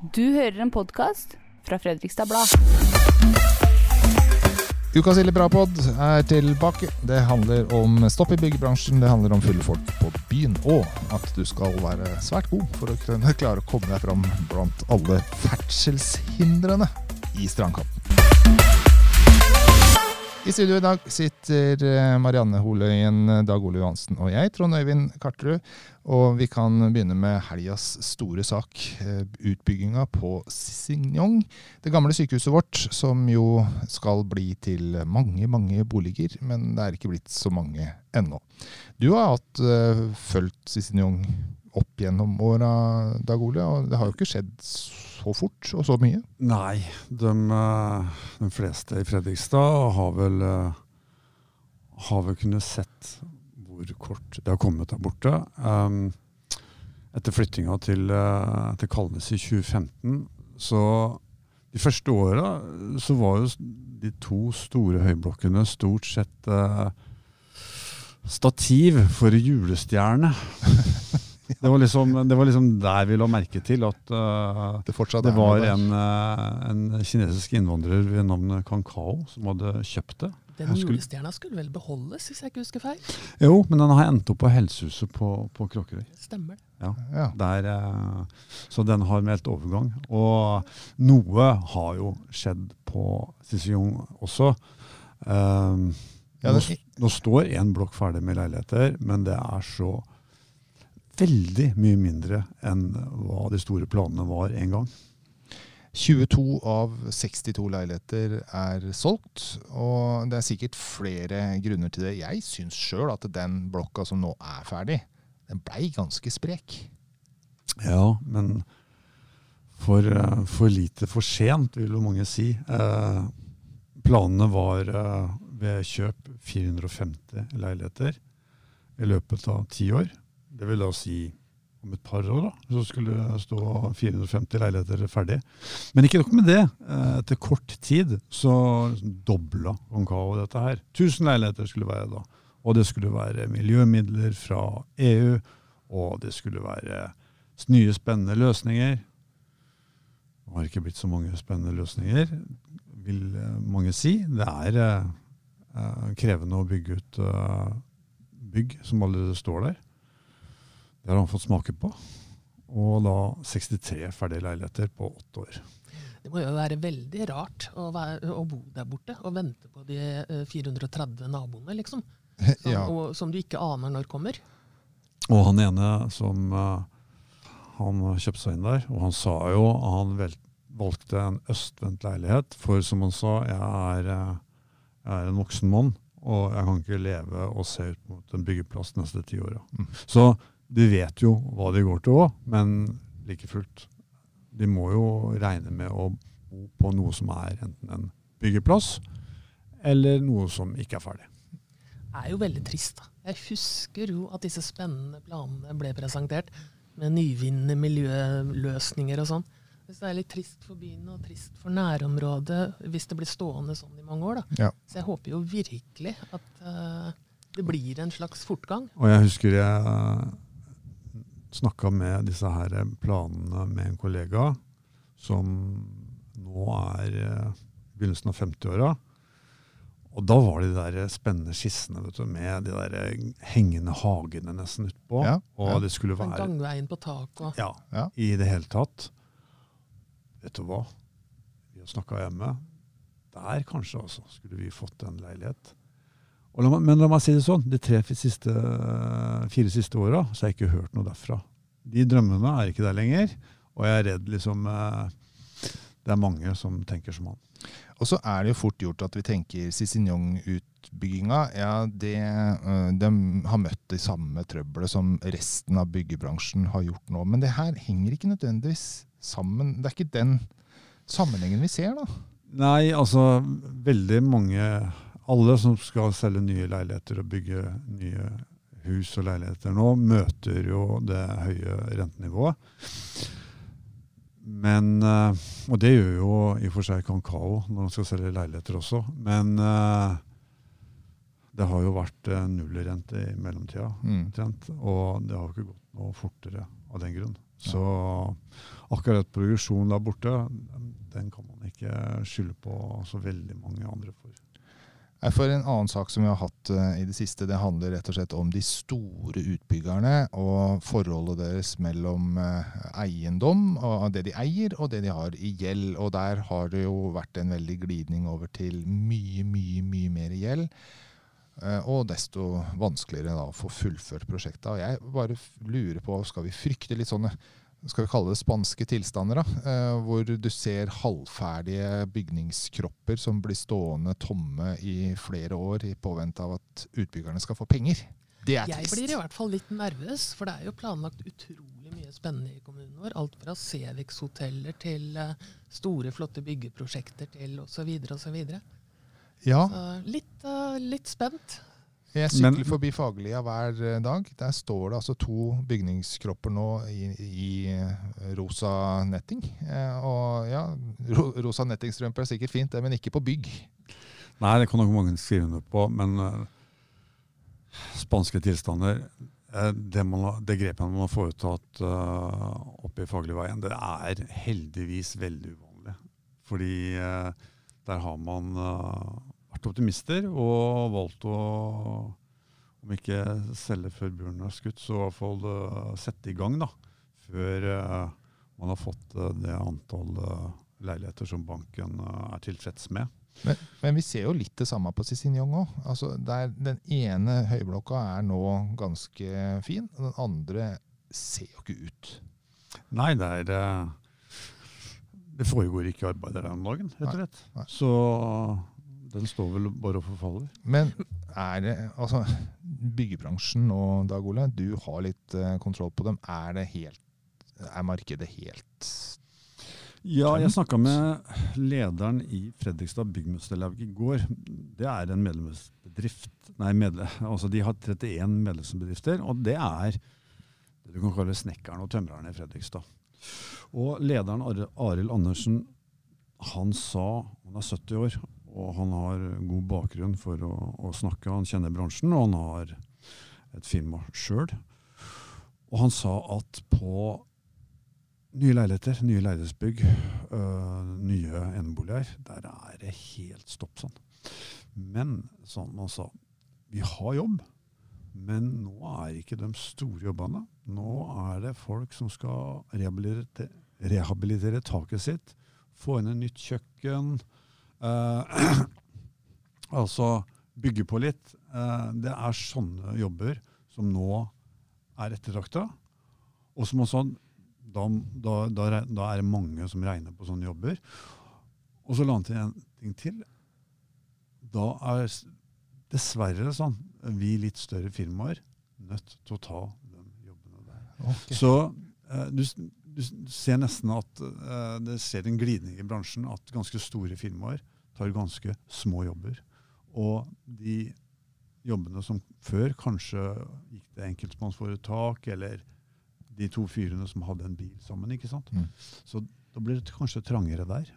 Du hører en podkast fra Fredrikstad Blad. Ukas Ille Bra-pod er tilbake. Det handler om stopp i byggebransjen, det handler om fulle folk på byen, og at du skal være svært god for å kunne klare å komme deg fram blant alle ferdselshindrene i strandkanten. I studio i dag sitter eh, Marianne Holøyen, Dag Ole Johansen og jeg, Trond Øyvind Karterud. Og vi kan begynne med helgas store sak, eh, utbygginga på Signong. Det gamle sykehuset vårt, som jo skal bli til mange, mange boliger. Men det er ikke blitt så mange ennå. Du har hatt fulgt Signon opp gjennom åra, Dag Ole, og det har jo ikke skjedd så fort og så mye? Nei, de, de fleste i Fredrikstad har vel, har vel kunnet sett hvor kort det har kommet der borte. Um, etter flyttinga til, til Kalnes i 2015, så de første åra så var jo de to store høyblokkene stort sett uh, stativ for julestjerne. Det var, liksom, det var liksom der vi la merke til at uh, det, det, var en, uh, en, kinesisk innvandrer ved navn Kankao som hadde kjøpt det. Den julestjerna skulle vel beholdes, hvis jeg ikke husker feil? Jo, men den har endt opp på Helsehuset på, på Kråkerøy. Stemmer det. Ja, ja. Der, uh, så den har meldt overgang. Og noe har jo skjedd på Sisiong også. Ja, nå, nå står én blokk ferdig med leiligheter, men det er så veldig mye mindre enn hva de store planene var en gang. 22 av 62 leiligheter er solgt, og det er sikkert flere grunner til det. Jeg syns sjøl at den blokka som nå er ferdig, den blei ganske sprek. Ja, men for, eh, for, lite for sent, vil jo mange si. Eh, planene var eh, ved kjøp 450 leiligheter i løpet av ti år. Det vil da si om et par år, da, så skulle det stå 450 leiligheter ferdig. Men ikke nok med det. Eh, etter kort tid så dobla Roncao dette her. 1000 leiligheter skulle være da. Og det skulle være miljømidler fra EU, og det skulle være nye, spennende løsninger. Det har ikke blitt så mange spennende løsninger, vil eh, mange si. Det er eh, krevende å bygge ut bygg som allerede står der. Det har han fått smake på. Og da 63 ferdige leiligheter på åtte år. Det må jo være veldig rart å, være, å bo der borte og vente på de 430 eh, naboene, liksom. Som, ja. og, som du ikke aner når kommer. Og han ene som uh, han kjøpte seg inn der, og han sa jo at han valgte en østvendt leilighet, for som han sa, jeg er, eh, jeg er en voksen mann, og jeg kan ikke leve og se ut mot en byggeplass neste ti åra. Mm. Så de vet jo hva de går til òg, men like fullt. De må jo regne med å bo på noe som er enten en byggeplass, eller noe som ikke er ferdig. Det er jo veldig trist. da. Jeg husker jo at disse spennende planene ble presentert, med nyvinnende miljøløsninger og sånn. Så det er litt trist for byen og trist for nærområdet hvis det blir stående sånn i mange år. da. Ja. Så jeg håper jo virkelig at uh, det blir en slags fortgang. Og jeg husker jeg snakka med disse her planene med en kollega som nå er i eh, begynnelsen av 50-åra. Og da var det de der spennende skissene vet du, med de der hengende hagene nesten utpå. Ja, og ja. det skulle være Gangveien på taket. Ja, ja, i det hele tatt. Vet du hva? Vi har snakka hjemme. Der kanskje altså skulle vi fått en leilighet. La meg, men la meg si det sånn, de tre siste, fire siste åra har jeg ikke hørt noe derfra. De drømmene er ikke der lenger, og jeg er redd liksom eh, det er mange som tenker som han. Og så er det jo fort gjort at vi tenker Cicignon-utbygginga. Ja, det, eh, de har møtt det samme trøbbelet som resten av byggebransjen har gjort nå. Men det her henger ikke nødvendigvis sammen. Det er ikke den sammenhengen vi ser, da. Nei, altså veldig mange alle som skal selge nye leiligheter og bygge nye hus og leiligheter nå, møter jo det høye rentenivået. Men, eh, Og det gjør jo i og for seg Kankao når man skal selge leiligheter også. Men eh, det har jo vært eh, nullrente i mellomtida, mm. og det har jo ikke gått noe fortere av den grunn. Så akkurat progresjonen der borte, den kan man ikke skylde på så veldig mange andre for. For En annen sak som vi har hatt eh, i det siste, det handler rett og slett om de store utbyggerne og forholdet deres mellom eh, eiendom, og det de eier, og det de har i gjeld. Og Der har det jo vært en veldig glidning over til mye, mye, mye mer gjeld. Eh, Og desto vanskeligere da å få fullført prosjektet. Og jeg bare lurer på, skal vi frykte litt sånne skal vi kalle det spanske tilstander, da, eh, hvor du ser halvferdige bygningskropper som blir stående tomme i flere år i påvente av at utbyggerne skal få penger. Det er Jeg blir i hvert fall litt nervøs, for det er jo planlagt utrolig mye spennende i kommunen vår. Alt fra Cevix-hoteller til eh, store, flotte byggeprosjekter til osv. osv. Ja, Litt, eh, litt spent. Jeg sykler Men- forbi Fagerlia hver eh, dag. Der står det altså to bygningskropper nå i, i eh, rosa netting. Eh, Og ja, ro, rosa nettingstrømper er sikkert fint, det, men ikke på bygg. Nei, det kan nok mange skrive under på, men uh, spanske tilstander det, man det grepet man har foretatt uh, oppe i Fagerligveien, det er heldigvis veldig uvanlig. Fordi der har man vært optimister og valgt å om ikke selge før bjørnen er skutt, så i hvert fall eh, sette i gang da, før eh, man har fått eh, det antall eh, leiligheter som banken er tilfreds med. Men, men vi ser jo litt det samme på Cicinjong òg. Altså, den ene høyblokka er nå ganske fin, og den andre ser jo ikke ut. Nei, det er Det foregår ikke arbeid der om dagen, rett og slett. Så den står vel bare og forfaller. Men er det Altså, byggebransjen og Dag Ole, du har litt eh, kontroll på dem. Er det helt Er markedet helt Ja, jeg snakka med lederen i Fredrikstad byggmesterlag i går. Det er en medlemsbedrift Nei, medle, altså de har 31 medlemsbedrifter, og det er det du kan kalle snekkeren og tømreren i Fredrikstad. Og lederen Arild Andersen, han sa Han er 70 år, og han har god bakgrunn for å, å snakke. Han kjenner bransjen, og han har et firma sjøl. Og han sa at på nye leiligheter, nye leilighetsbygg, øh, nye eneboliger, der er det helt stopp sånn. Men som han sa, vi har jobb, men nå er ikke de store jobbene. Nå er det folk som skal rehabilitere, rehabilitere taket sitt, få inn et nytt kjøkken, eh, altså bygge på litt. Eh, det er sånne jobber som nå er ettertrakta. Og som også, da, da, da, da er det mange som regner på sånne jobber. Og så la han til en ting til. Da er dessverre sånn, vi litt større firmaer nødt til å ta de jobbene der. Okay. Så eh, du, du ser nesten at uh, det ser en glidning i bransjen at ganske store firmaer tar ganske små jobber. Og de jobbene som før kanskje gikk til enkeltmannsforetak, eller de to fyrene som hadde en bil sammen. ikke sant? Mm. Så da blir det kanskje trangere der.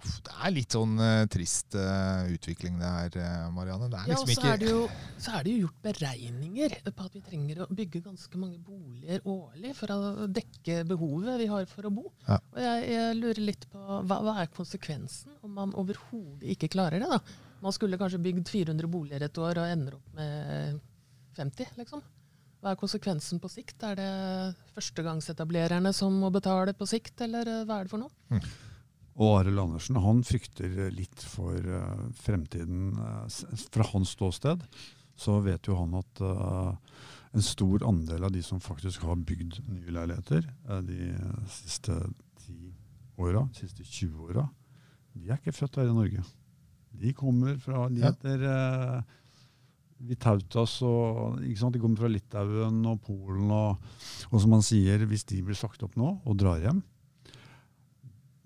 Uff, det er litt sånn uh, trist uh, utvikling det her, eh, Marianne. Det er Ja, liksom så er, det jo, så er det jo gjort beregninger på at vi trenger å bygge ganske mange boliger årlig for å dekke behovet vi har for å bo. Ja. Og jeg, jeg lurer litt på hva, hva er konsekvensen om man overhodet ikke klarer det? da? Man skulle kanskje bygd 400 boliger et år og ender opp med 50, liksom. Hva er konsekvensen på sikt? Er det førstegangsetablererne som må betale på sikt, eller hva er det for noe? Og Arild Andersen han frykter litt for uh, fremtiden. eh, fra hans ståsted så vet jo han at uh, en stor andel av de som faktisk har bygd nye leiligheter uh, de siste ti åra, de siste 20 åra, de er ikke født her i Norge. De kommer fra De heter Vitautas og ikke sant? De kommer fra Litauen og Polen. Og, og som han sier, hvis de blir sagt opp nå og drar hjem,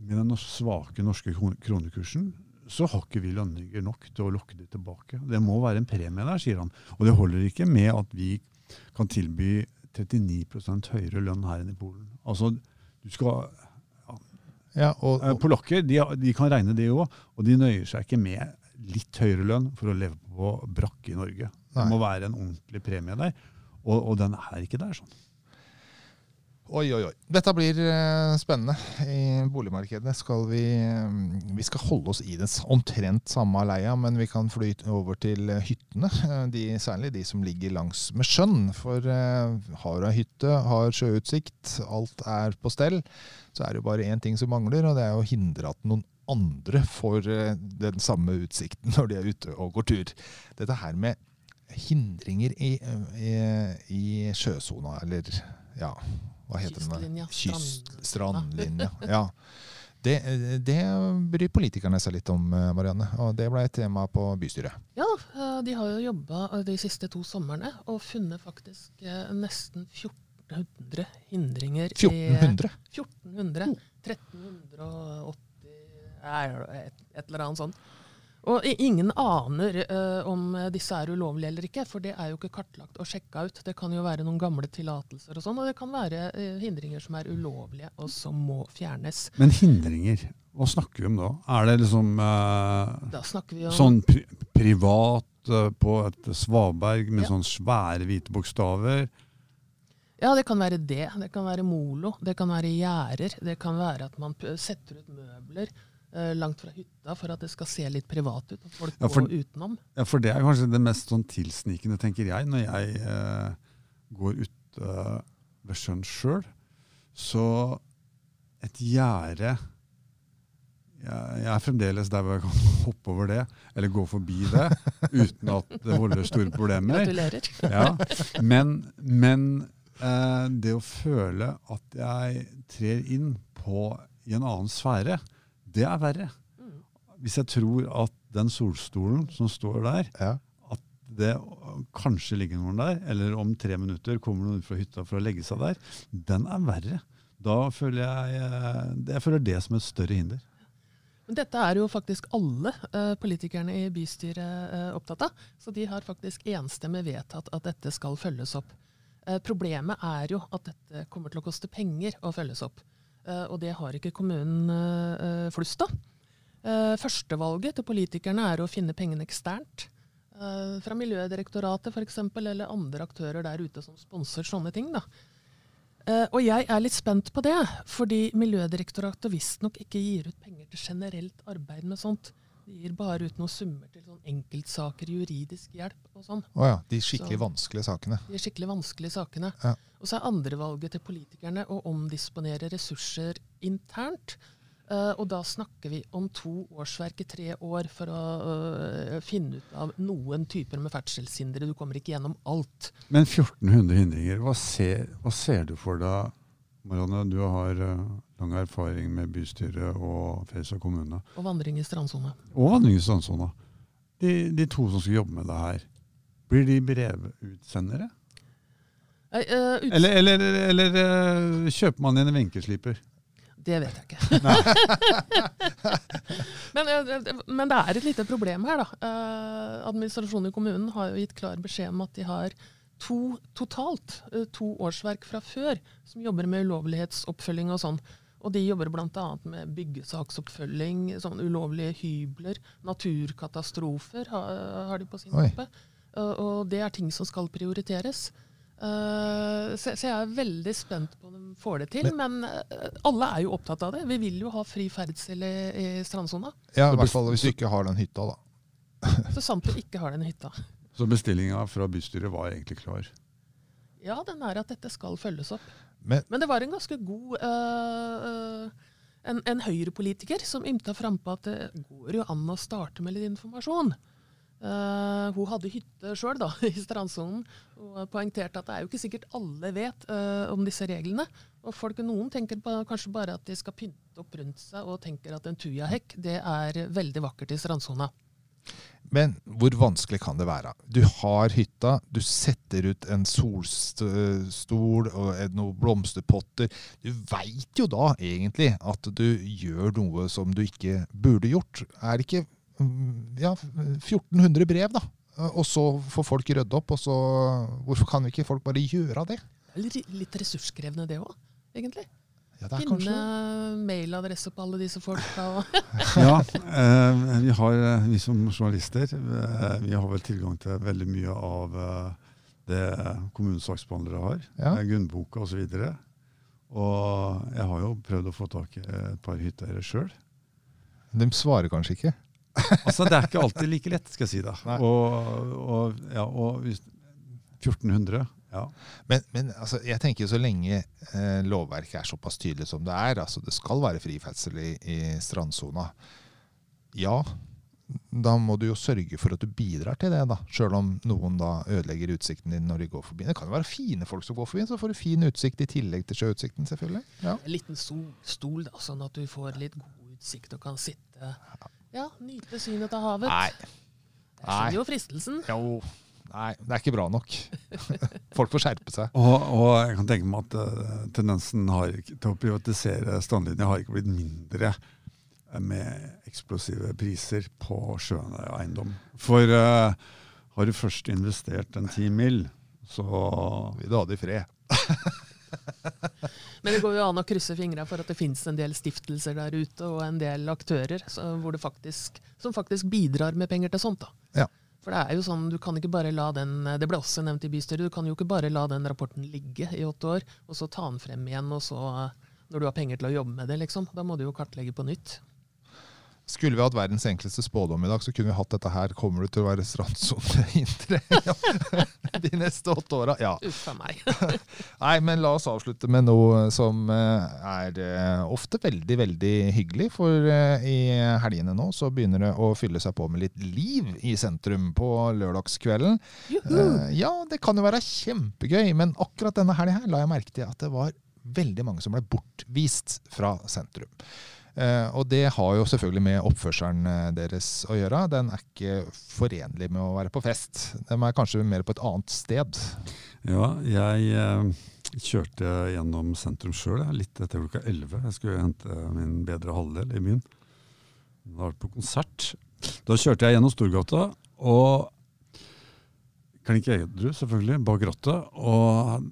med den svake norske kronekursen, så har ikke vi lønninger nok til å lokke de tilbake. Det må være en premie der, sier han. Og det holder ikke med at vi kan tilby 39% høyere lønn her enn i Polen. Altså, du skal, ja, og, eh, og, Polakker de, de kan regne det òg, og de nøyer seg ikke med litt høyere lønn for å leve på brakk i Norge. Det må være en ordentlig premie der, og, og den er ikke der. sånn. Oi, oi, oi. Dette blir eh, spennende. I boligmarkedet skal vi eh, Vi skal holde oss i den omtrent samme leia, men vi kan fly over til eh, hyttene. De, særlig de som ligger langs med sjøen. For har du ei hytte, har sjøutsikt, alt er på stell, så er det jo bare én ting som mangler, og det er å hindre at noen andre får den samme utsikten når de er ute og går tur. Dette her med hindringer i, i, i sjøsona, eller ja, hva heter? Kystlinja, Kyst, strand- strandlinja. Ja. Det, det bryr politikerne seg litt om, eh, Marianne. Og det ble et tema på bystyret. Ja, eh, de har jo jobba de siste to somrene og funnet faktisk eh, nesten 1400 hindringer i 1400! 1400. 1380 er et, et eller annet sånt. Og ingen aner uh, om disse er ulovlige eller ikke, for det er jo ikke kartlagt og sjekka ut. Det kan jo være noen gamle tillatelser og sånn, og det kan være uh, hindringer som er ulovlige og som må fjernes. Men hindringer, hva snakker vi om da? Er det liksom uh, sånn pri privat på et svaberg med Ja. sånn svære hvite bokstaver? Ja, det kan være det. Det kan være molo. Det kan være gjerder. Det kan være at man setter ut møbler langt fra hytta for at det skal se litt privat ut. At folk Ja, for- går utenom. Ja, for det er kanskje det mest sånn tilsnikende, tenker jeg, når jeg eh, går ute ved sjøen sjøl. Så et gjerde jeg, jeg er fremdeles der hvor jeg kan hoppe over det, eller gå forbi det, uten at det volder store problemer. Gratulerer. Ja, men, men eh, det å føle at jeg trer inn på, i en annen sfære, det er verre. Mm. Hvis jeg tror at den solstolen som står der, Ja. at det kanskje ligger noen der, eller om tre minutter kommer noen ut fra hytta for å legge seg der, den er verre. Da føler jeg, eh, jeg føler det som et større hinder. Men dette er jo faktisk alle uh, politikerne i bystyret uh, opptatt av. Så de har faktisk enstemmig vedtatt at dette skal følges opp. Uh, problemet er jo at dette kommer til å koste penger å følges opp. Eh, og det har ikke kommunen eh, flust av. Eh, Førstevalget til politikerne er å finne pengene eksternt. Eh, fra Miljødirektoratet f.eks., eller andre aktører der ute som sponser sånne ting. da. Eh, og jeg er litt spent på det, fordi Miljødirektoratet visstnok ikke gir ut penger til generelt arbeid med sånt. De gir bare ut noen summer til sånn enkeltsaker, juridisk hjelp og sånn. Oh ja, de skikkelig Så- vanskelige sakene. De skikkelig vanskelige sakene. Ja. Og så er andrevalget til politikerne å omdisponere ressurser internt. Uh, og da snakker vi om to årsverk i tre år for å uh, finne ut av noen typer med ferdselshindre. Du kommer ikke gjennom alt. Men 1400 hindringer, hva ser, hva ser du for deg, Marianne? Du har eh, lang erfaring med bystyret og Fredrikstad kommune. Og vandring i strandsone. Og vandring i strandsona. De, de to som skal jobbe med det her, blir de brevutsendere? Nei, eh, ut- Eller, eller, eller uh, kjøper man en venkesliper? Det vet jeg ikke. men, eh, men det er et lite problem her, da. Eh, administrasjonen i kommunen har jo gitt klar beskjed om at de har to totalt to årsverk fra før som jobber med ulovlighetsoppfølging og sånn. Og de jobber bl.a. med byggesaksoppfølging, sånn ulovlige hybler, naturkatastrofer har, har de på sin mappe. Og, og det er ting som skal prioriteres. Uh, så, så jeg er veldig spent på om de får det til. Men, eh, alle er jo opptatt av det. Vi vil jo ha fri ferdsel i, i strandsona. Ja, I hvert fall hvis du ikke har den hytta, da. Så sant du ikke har den hytta. Så bestillinga fra bystyret var egentlig klar. Ja, den er at dette skal følges opp. Men Men det var en ganske god uh, En, en høyrepolitiker som ymta frampå at det går jo an å starte med litt informasjon. Uh, hun hadde hytte sjøl i strandsonen og poengterte at det er jo ikke sikkert alle vet uh, om disse reglene. Og folk, Noen tenker på, kanskje bare at de skal pynte opp rundt seg og tenker at en tujahekk det er veldig vakkert i strandsona. Men hvor vanskelig kan det være? Du har hytta, du setter ut en solstol og noen blomsterpotter. Du veit jo da egentlig at du gjør noe som du ikke burde gjort. Er det ikke mm, ja, 1400 brev, da? Og så får folk rydde opp, og så Hvorfor kan ikke folk bare gjøre det? Litt ressurskrevende det òg, egentlig. Ja, det er Finne kanskje mailadresse på alle disse folka. Og Ja, eh, vi, har, eh, vi som journalister eh, vi har vel tilgang til veldig mye av det kommunens saksbehandlere har. Ja. Grunnboka osv. Og jeg har jo prøvd å få tak i et par hytteeiere sjøl. De svarer kanskje ikke. Altså, det er ikke alltid like lett, skal jeg si da. Og, og, ja, og hvis, 1400, ja. Men, men altså, jeg tenker jo så lenge eh, lovverket er såpass tydelig som det er, altså det skal være fri ferdsel i, i strandsona, ja, da må du jo sørge for at du bidrar til det, da. Sjøl om noen da ødelegger utsikten din når de går forbi. Det kan jo være fine folk som går forbi, så får du fin utsikt i tillegg til sjøutsikten, selvfølgelig. Ja. En liten solstol, da, sånn at du får litt god utsikt og kan sitte Ja, nyte synet av havet. Nei. Jeg skjønner jo fristelsen. Jo. Nei, det er ikke bra nok. Folk får skjerpe seg. Og, og jeg kan tenke meg at eh, tendensen har, ikke- til å privatisere strandlinja har ikke blitt mindre med eksplosive priser på sjønær eiendom. For uh, har du først investert en ti mil, så Vil du ha det i fred? Men det går jo an å krysse fingra for at det finnes en del stiftelser der ute, og en del aktører så, hvor det faktisk, som faktisk bidrar med penger til sånt. da. Ja. For det er jo sånn, du kan ikke bare la den, det ble også nevnt i bystyret, du kan jo ikke bare la den rapporten ligge i åtte år, og så ta den frem igjen, og så, når du har penger til å jobbe med det, liksom. Da må du jo kartlegge på nytt. Skulle vi hatt verdens enkleste spådom i dag, så kunne vi hatt dette her. Kommer du til å være strandsone inntre ja. de neste åtte åra? Ja. Uff a meg. Nei, men la oss avslutte med noe som eh, er eh, ofte veldig, veldig hyggelig. For eh, i helgene nå så begynner det å fylle seg på med litt liv i sentrum på lørdagskvelden. Juhu! Ja, det kan jo være kjempegøy, men akkurat denne helga her la jeg merke til at det var veldig mange som ble bortvist fra sentrum. Eh, og det har jo selvfølgelig med oppførselen eh, deres å gjøre. Den er ikke forenlig med å være på fest. De er kanskje mer på et annet sted. Ja, jeg eh, kjørte gjennom sentrum sjøl litt etter klokka 11. Jeg skulle hente min bedre halvdel i byen. Da var på konsert. Da kjørte jeg gjennom Storgata og klink edru, selvfølgelig, bak rattet. Og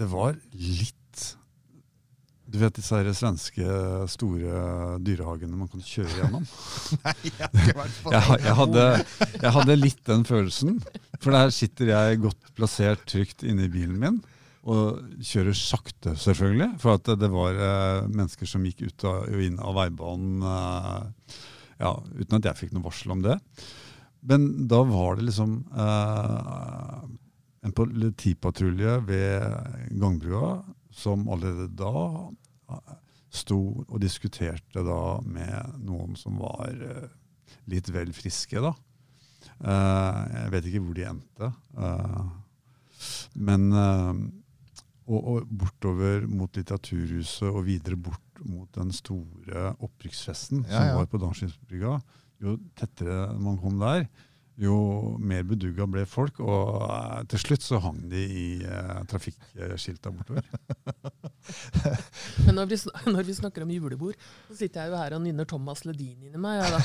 det var litt Du vet disse her svenske store dyrehagene man kan kjøre gjennom? Nei, jeg har ikke vært på jeg, jeg, hadde, jeg hadde litt den følelsen. For der sitter jeg godt plassert trygt inne i bilen min. Og kjører sakte, selvfølgelig. For at det var eh, mennesker som gikk ut av, og inn av veibanen eh, ja, uten at jeg fikk noe varsel om det. Men da var det liksom eh, en politipatrulje ved gangbrua som allerede da sto og diskuterte da med noen som var eh, litt vel friske, da. Eh, jeg vet ikke hvor de endte. Eh, men og, og bortover mot Litteraturhuset og videre bort mot den store opprykksfesten Ja, som var på Dalskinnsbrygga. Jo tettere man kom der, jo mer bedugga ble folk. Og eh, til slutt så hang de i uh, trafikkskilta bortover. Men når vi, når vi snakker om julebord, så sitter jeg jo her og nynner Thomas Ledin inni meg. Ja, da.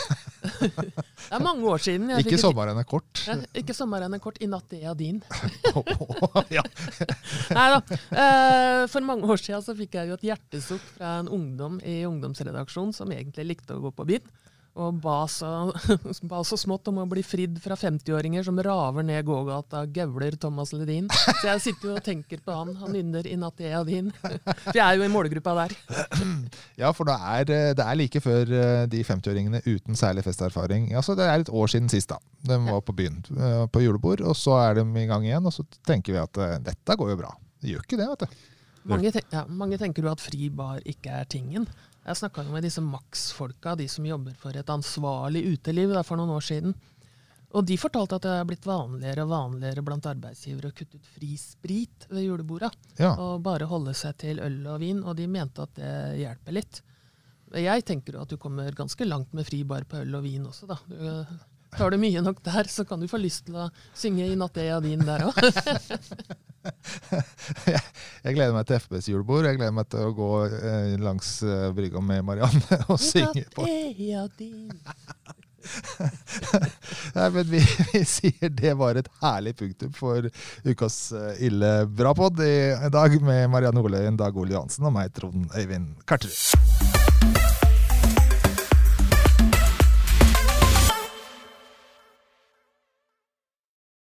det er mange år siden. jeg Ikke fikk sommeren er kort. Ja, ikke sommeren er kort. I natt er jeg din. ja. Nei da. Eh, for mange år siden så fikk jeg jo et hjertesukk fra en ungdom i ungdomsredaksjonen som egentlig likte å gå på byen. Og ba så, ba så smått om å bli fridd fra 50-åringer som raver ned gågata, gauler Thomas Ledin. Så jeg sitter jo og tenker på han. Han nynner 'I natt er jeg din'. For jeg er jo i målgruppa der. ja, for det er, eh, det er like før eh, de 50-åringene uten særlig festerfaring. Altså, det er et år siden sist da. De var på byen eh, på julebord, og så er de i gang igjen. Og så tenker vi at dette går jo bra. Det gjør ikke det, vet du. Mange, ten ja, mange tenker jo at fri bar ikke er tingen. Jeg snakka med disse Max-folka, de som jobber for et ansvarlig uteliv da, for noen år siden. Og de fortalte at det er blitt vanligere og vanligere blant arbeidsgivere å kutte ut fri sprit ved juleborda. Ja. Og bare holde seg til øl og vin, og de mente at det hjelper litt. Jeg tenker jo at du kommer ganske langt med fri bar på øl og vin også, da. Du, tar du mye nok der, så kan du få lyst til å synge 'I natt jeg din' der òg. Jeg gleder meg til FBs julebord. Jeg gleder meg til å gå eh, langs eh, brygga med Marianne og synge på. din. Nei, men vi, vi sier det var et herlig punktum for ukas eh, Ille bra pod i dag med Marianne Oløyen, Dag Ole Johansen og meg, Trond Øyvind Karterud.